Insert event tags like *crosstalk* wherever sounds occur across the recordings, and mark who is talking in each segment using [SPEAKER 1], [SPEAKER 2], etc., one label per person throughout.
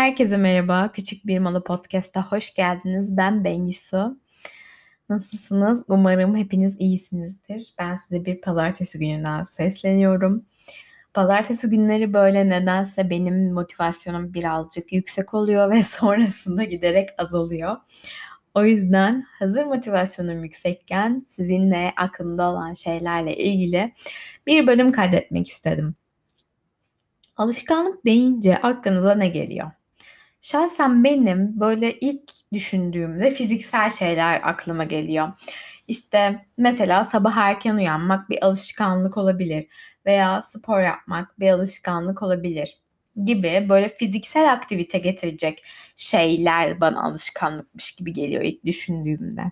[SPEAKER 1] Herkese merhaba. Küçük Bir Malı Podcast'a hoş geldiniz. Ben Bengisu. Nasılsınız? Umarım hepiniz iyisinizdir. Ben size bir pazartesi gününden sesleniyorum. Pazartesi günleri böyle nedense benim motivasyonum birazcık yüksek oluyor ve *laughs* sonrasında giderek azalıyor. O yüzden hazır motivasyonum yüksekken sizinle aklımda olan şeylerle ilgili bir bölüm kaydetmek istedim. Alışkanlık deyince aklınıza ne geliyor? Şahsen benim böyle ilk düşündüğümde fiziksel şeyler aklıma geliyor. İşte mesela sabah erken uyanmak bir alışkanlık olabilir veya spor yapmak bir alışkanlık olabilir gibi böyle fiziksel aktivite getirecek şeyler bana alışkanlıkmış gibi geliyor ilk düşündüğümde.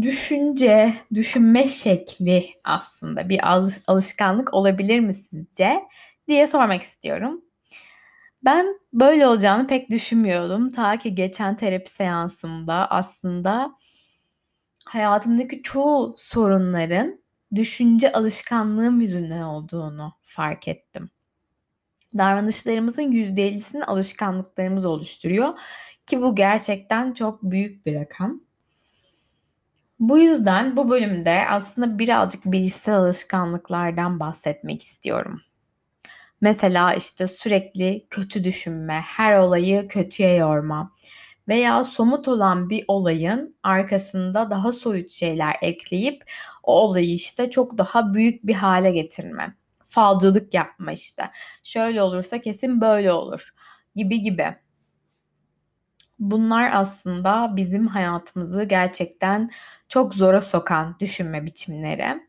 [SPEAKER 1] Düşünce, düşünme şekli aslında bir alışkanlık olabilir mi sizce diye sormak istiyorum. Ben böyle olacağını pek düşünmüyordum. Ta ki geçen terapi seansımda aslında hayatımdaki çoğu sorunların düşünce alışkanlığım yüzünden olduğunu fark ettim. Davranışlarımızın %50'sini alışkanlıklarımız oluşturuyor ki bu gerçekten çok büyük bir rakam. Bu yüzden bu bölümde aslında birazcık bilişsel alışkanlıklardan bahsetmek istiyorum. Mesela işte sürekli kötü düşünme, her olayı kötüye yorma veya somut olan bir olayın arkasında daha soyut şeyler ekleyip o olayı işte çok daha büyük bir hale getirme. Falcılık yapma işte. Şöyle olursa kesin böyle olur gibi gibi. Bunlar aslında bizim hayatımızı gerçekten çok zora sokan düşünme biçimleri.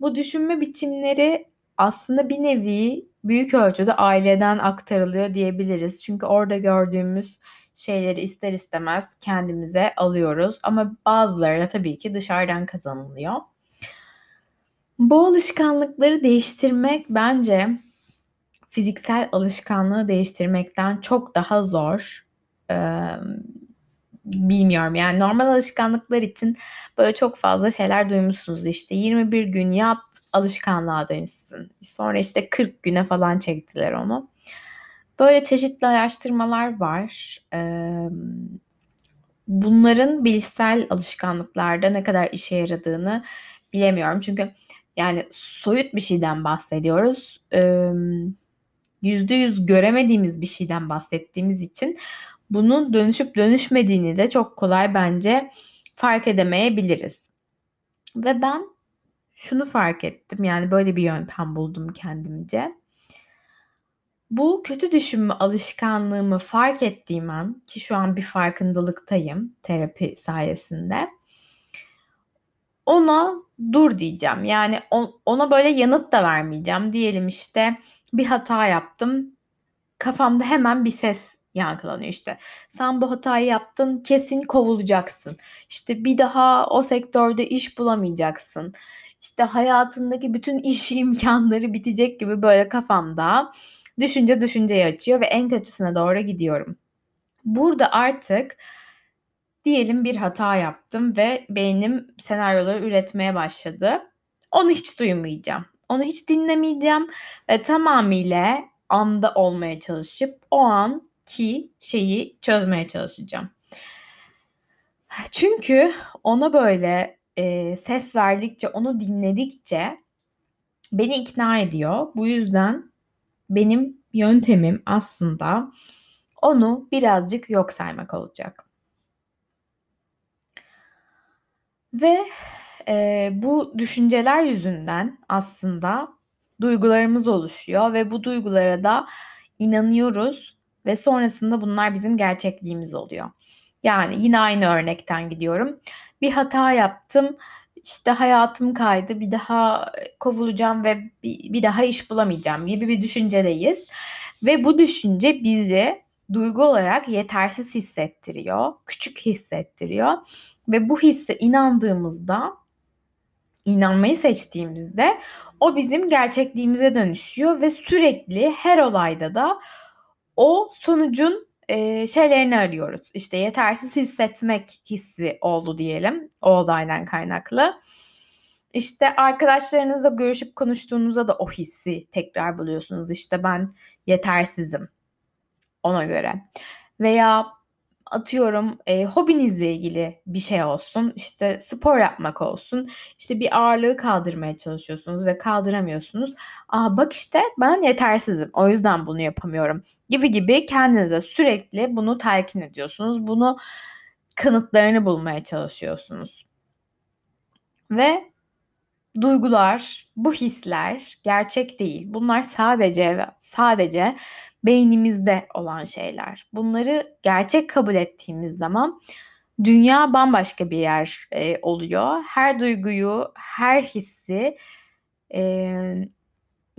[SPEAKER 1] Bu düşünme biçimleri aslında bir nevi büyük ölçüde aileden aktarılıyor diyebiliriz. Çünkü orada gördüğümüz şeyleri ister istemez kendimize alıyoruz ama bazıları da tabii ki dışarıdan kazanılıyor. Bu alışkanlıkları değiştirmek bence fiziksel alışkanlığı değiştirmekten çok daha zor. Ee, bilmiyorum yani normal alışkanlıklar için böyle çok fazla şeyler duymuşsunuz işte 21 gün yap alışkanlığa dönüşsün. Sonra işte 40 güne falan çektiler onu. Böyle çeşitli araştırmalar var. bunların bilişsel alışkanlıklarda ne kadar işe yaradığını bilemiyorum. Çünkü yani soyut bir şeyden bahsediyoruz. Yüzde yüz göremediğimiz bir şeyden bahsettiğimiz için bunun dönüşüp dönüşmediğini de çok kolay bence fark edemeyebiliriz. Ve ben şunu fark ettim. Yani böyle bir yöntem buldum kendimce. Bu kötü düşünme alışkanlığımı fark ettiğim an ki şu an bir farkındalıktayım terapi sayesinde. Ona dur diyeceğim. Yani ona böyle yanıt da vermeyeceğim. Diyelim işte bir hata yaptım. Kafamda hemen bir ses yankılanıyor işte. Sen bu hatayı yaptın kesin kovulacaksın. İşte bir daha o sektörde iş bulamayacaksın işte hayatındaki bütün iş *laughs* imkanları bitecek gibi böyle kafamda düşünce düşünceyi açıyor ve en kötüsüne doğru gidiyorum. Burada artık diyelim bir hata yaptım ve beynim senaryoları üretmeye başladı. Onu hiç duymayacağım. Onu hiç dinlemeyeceğim ve tamamıyla anda olmaya çalışıp o anki şeyi çözmeye çalışacağım. Çünkü ona böyle e, ses verdikçe, onu dinledikçe beni ikna ediyor. Bu yüzden benim yöntemim aslında onu birazcık yok saymak olacak. Ve e, bu düşünceler yüzünden aslında duygularımız oluşuyor ve bu duygulara da inanıyoruz ve sonrasında bunlar bizim gerçekliğimiz oluyor. Yani yine aynı örnekten gidiyorum bir hata yaptım. İşte hayatım kaydı. Bir daha kovulacağım ve bir, bir daha iş bulamayacağım gibi bir düşüncedeyiz. Ve bu düşünce bizi duygu olarak yetersiz hissettiriyor, küçük hissettiriyor ve bu hisse inandığımızda inanmayı seçtiğimizde o bizim gerçekliğimize dönüşüyor ve sürekli her olayda da o sonucun e, şeylerini arıyoruz. İşte yetersiz hissetmek hissi oldu diyelim o olaydan kaynaklı. İşte arkadaşlarınızla görüşüp konuştuğunuzda da o hissi tekrar buluyorsunuz. İşte ben yetersizim. ona göre. Veya atıyorum e, hobinizle ilgili bir şey olsun. İşte spor yapmak olsun. İşte bir ağırlığı kaldırmaya çalışıyorsunuz ve kaldıramıyorsunuz. Aa bak işte ben yetersizim. O yüzden bunu yapamıyorum. Gibi gibi kendinize sürekli bunu telkin ediyorsunuz. Bunu kanıtlarını bulmaya çalışıyorsunuz. Ve duygular, bu hisler gerçek değil. Bunlar sadece sadece beynimizde olan şeyler. Bunları gerçek kabul ettiğimiz zaman dünya bambaşka bir yer e, oluyor. Her duyguyu, her hissi e,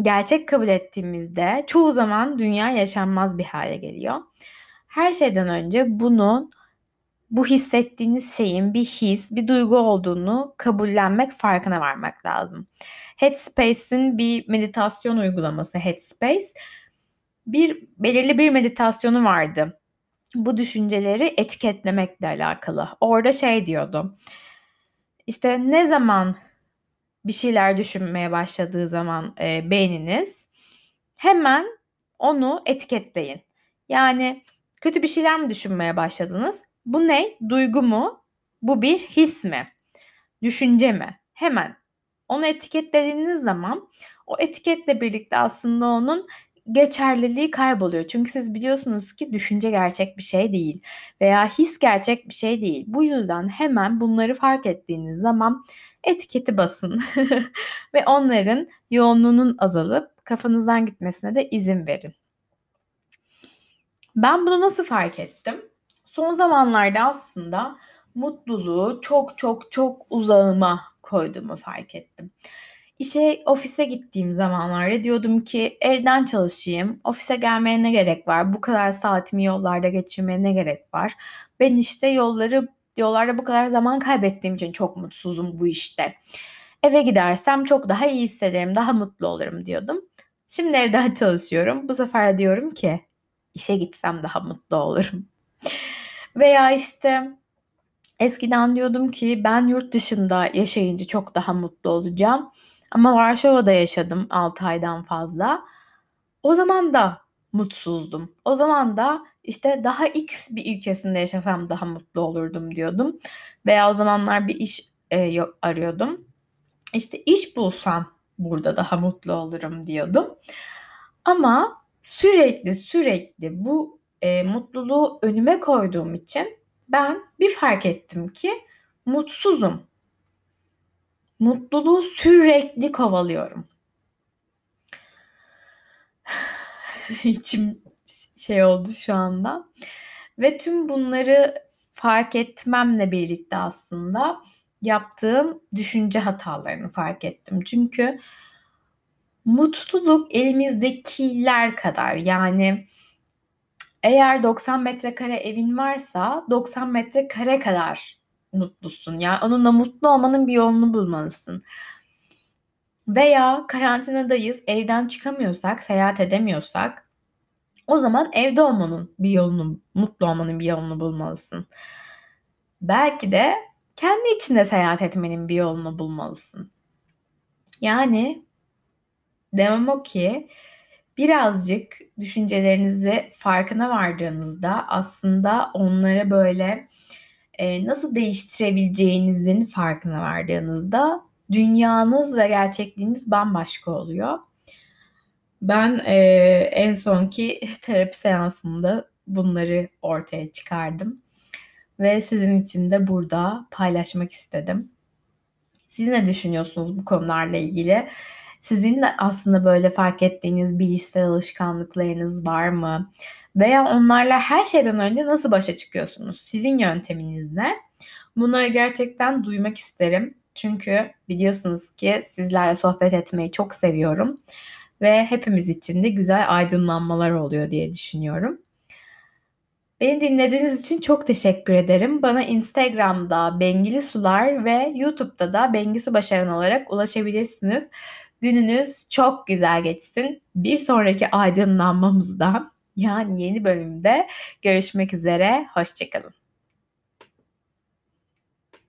[SPEAKER 1] gerçek kabul ettiğimizde çoğu zaman dünya yaşanmaz bir hale geliyor. Her şeyden önce bunun bu hissettiğiniz şeyin bir his, bir duygu olduğunu kabullenmek, farkına varmak lazım. Headspace'in bir meditasyon uygulaması Headspace bir belirli bir meditasyonu vardı. Bu düşünceleri etiketlemekle alakalı. Orada şey diyordu. İşte ne zaman bir şeyler düşünmeye başladığı zaman e, beyniniz hemen onu etiketleyin. Yani kötü bir şeyler mi düşünmeye başladınız? Bu ne? Duygu mu? Bu bir his mi? Düşünce mi? Hemen onu etiketlediğiniz zaman o etiketle birlikte aslında onun geçerliliği kayboluyor. Çünkü siz biliyorsunuz ki düşünce gerçek bir şey değil veya his gerçek bir şey değil. Bu yüzden hemen bunları fark ettiğiniz zaman etiketi basın *laughs* ve onların yoğunluğunun azalıp kafanızdan gitmesine de izin verin. Ben bunu nasıl fark ettim? Son zamanlarda aslında mutluluğu çok çok çok uzağıma koyduğumu fark ettim. İşe, ofise gittiğim zamanlarda diyordum ki evden çalışayım. Ofise gelmeye ne gerek var? Bu kadar saatimi yollarda geçirmeye ne gerek var? Ben işte yolları yollarda bu kadar zaman kaybettiğim için çok mutsuzum bu işte. Eve gidersem çok daha iyi hissederim, daha mutlu olurum diyordum. Şimdi evden *laughs* çalışıyorum. Bu sefer diyorum ki işe gitsem daha mutlu olurum. Veya işte eskiden diyordum ki ben yurt dışında yaşayınca çok daha mutlu olacağım. Ama Varşova'da yaşadım 6 aydan fazla. O zaman da mutsuzdum. O zaman da işte daha X bir ülkesinde yaşasam daha mutlu olurdum diyordum. Veya o zamanlar bir iş e, arıyordum. İşte iş bulsam burada daha mutlu olurum diyordum. Ama sürekli sürekli bu e, mutluluğu önüme koyduğum için ben bir fark ettim ki mutsuzum mutluluğu sürekli kovalıyorum. *sighs* İçim şey oldu şu anda. Ve tüm bunları fark etmemle birlikte aslında yaptığım düşünce hatalarını fark ettim. Çünkü mutluluk elimizdekiler kadar yani eğer 90 metrekare evin varsa 90 metrekare kadar mutlusun. Yani onunla mutlu olmanın bir yolunu bulmalısın. Veya karantinadayız, evden çıkamıyorsak, seyahat edemiyorsak o zaman evde olmanın bir yolunu, mutlu olmanın bir yolunu bulmalısın. Belki de kendi içinde seyahat etmenin bir yolunu bulmalısın. Yani demem o ki birazcık düşüncelerinizi farkına vardığınızda aslında onlara böyle e, nasıl değiştirebileceğinizin farkına vardığınızda dünyanız ve gerçekliğiniz bambaşka oluyor. Ben e, en sonki *laughs* terapi seansımda bunları ortaya çıkardım ve sizin için de burada paylaşmak istedim. Siz ne düşünüyorsunuz bu konularla ilgili? Sizin de aslında böyle fark ettiğiniz bilişsel alışkanlıklarınız var mı? Veya onlarla her şeyden önce nasıl başa çıkıyorsunuz? Sizin yönteminiz ne? Bunları gerçekten duymak isterim. Çünkü biliyorsunuz ki sizlerle sohbet etmeyi çok seviyorum. Ve hepimiz için de güzel aydınlanmalar oluyor diye düşünüyorum. Beni dinlediğiniz için çok teşekkür ederim. Bana Instagram'da Bengili Sular ve YouTube'da da Bengisu Başaran olarak ulaşabilirsiniz. Gününüz çok güzel geçsin. Bir sonraki aydınlanmamızda yani yeni bölümde görüşmek üzere. Hoşçakalın.